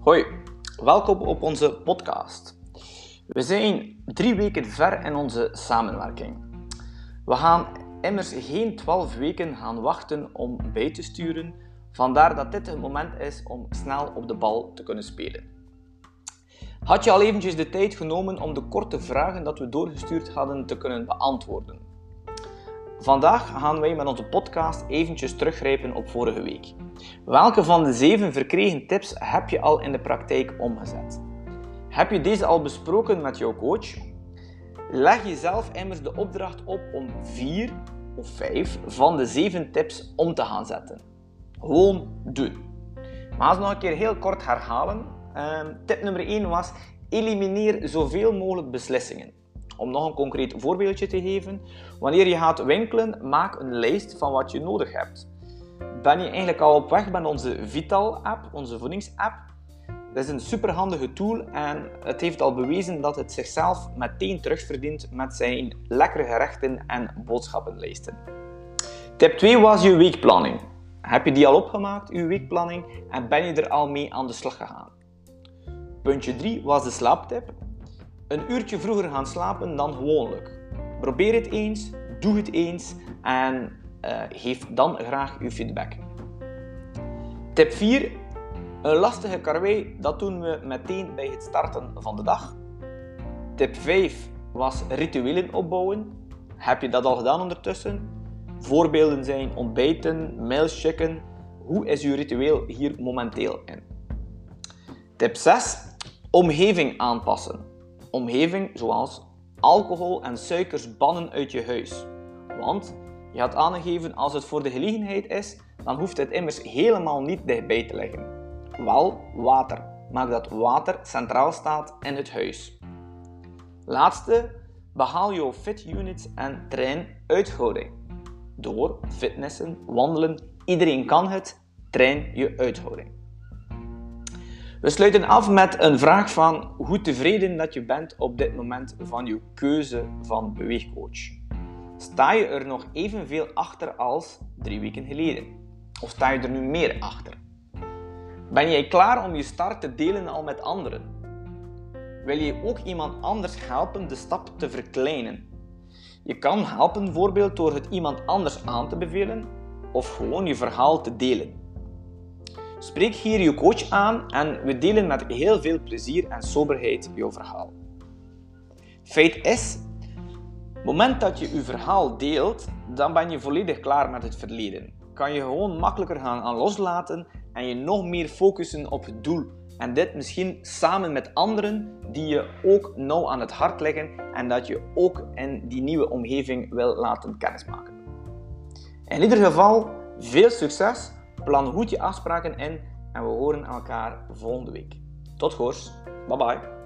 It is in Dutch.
Hoi, welkom op onze podcast. We zijn drie weken ver in onze samenwerking. We gaan immers geen twaalf weken gaan wachten om bij te sturen, vandaar dat dit het moment is om snel op de bal te kunnen spelen. Had je al eventjes de tijd genomen om de korte vragen dat we doorgestuurd hadden te kunnen beantwoorden? Vandaag gaan wij met onze podcast eventjes teruggrijpen op vorige week. Welke van de zeven verkregen tips heb je al in de praktijk omgezet? Heb je deze al besproken met jouw coach? Leg jezelf immers de opdracht op om vier of vijf van de zeven tips om te gaan zetten. Gewoon doen. Maar als nog een keer heel kort herhalen. Ehm, tip nummer 1 was: elimineer zoveel mogelijk beslissingen. Om nog een concreet voorbeeldje te geven, wanneer je gaat winkelen, maak een lijst van wat je nodig hebt. Ben je eigenlijk al op weg met onze Vital-app, onze voedingsapp? Dat is een superhandige tool en het heeft al bewezen dat het zichzelf meteen terugverdient met zijn lekkere gerechten en boodschappenlijsten. Tip 2 was je weekplanning. Heb je die al opgemaakt, je weekplanning, en ben je er al mee aan de slag gegaan? Puntje 3 was de slaaptip een uurtje vroeger gaan slapen dan gewoonlijk. Probeer het eens, doe het eens en uh, geef dan graag uw feedback. Tip 4. Een lastige karwei, dat doen we meteen bij het starten van de dag. Tip 5 was rituelen opbouwen. Heb je dat al gedaan ondertussen? Voorbeelden zijn ontbijten, mails checken. Hoe is uw ritueel hier momenteel in? Tip 6. Omgeving aanpassen omgeving zoals alcohol en suikers bannen uit je huis. Want je had aangegeven als het voor de gelegenheid is, dan hoeft het immers helemaal niet dichtbij te liggen. Wel water. Maak dat water centraal staat in het huis. Laatste, behaal jouw fit units en train uithouding. Door fitnessen, wandelen, iedereen kan het, train je uithouding. We sluiten af met een vraag van hoe tevreden dat je bent op dit moment van je keuze van beweegcoach. Sta je er nog evenveel achter als drie weken geleden? Of sta je er nu meer achter? Ben jij klaar om je start te delen al met anderen? Wil je ook iemand anders helpen de stap te verkleinen? Je kan helpen bijvoorbeeld door het iemand anders aan te bevelen of gewoon je verhaal te delen. Spreek hier je coach aan en we delen met heel veel plezier en soberheid jouw verhaal. Feit is, het moment dat je je verhaal deelt, dan ben je volledig klaar met het verleden. Kan je gewoon makkelijker gaan aan loslaten en je nog meer focussen op het doel. En dit misschien samen met anderen die je ook nauw aan het hart liggen en dat je ook in die nieuwe omgeving wil laten kennismaken. In ieder geval, veel succes Plan goed je afspraken in en we horen elkaar volgende week. Tot gors. Bye bye.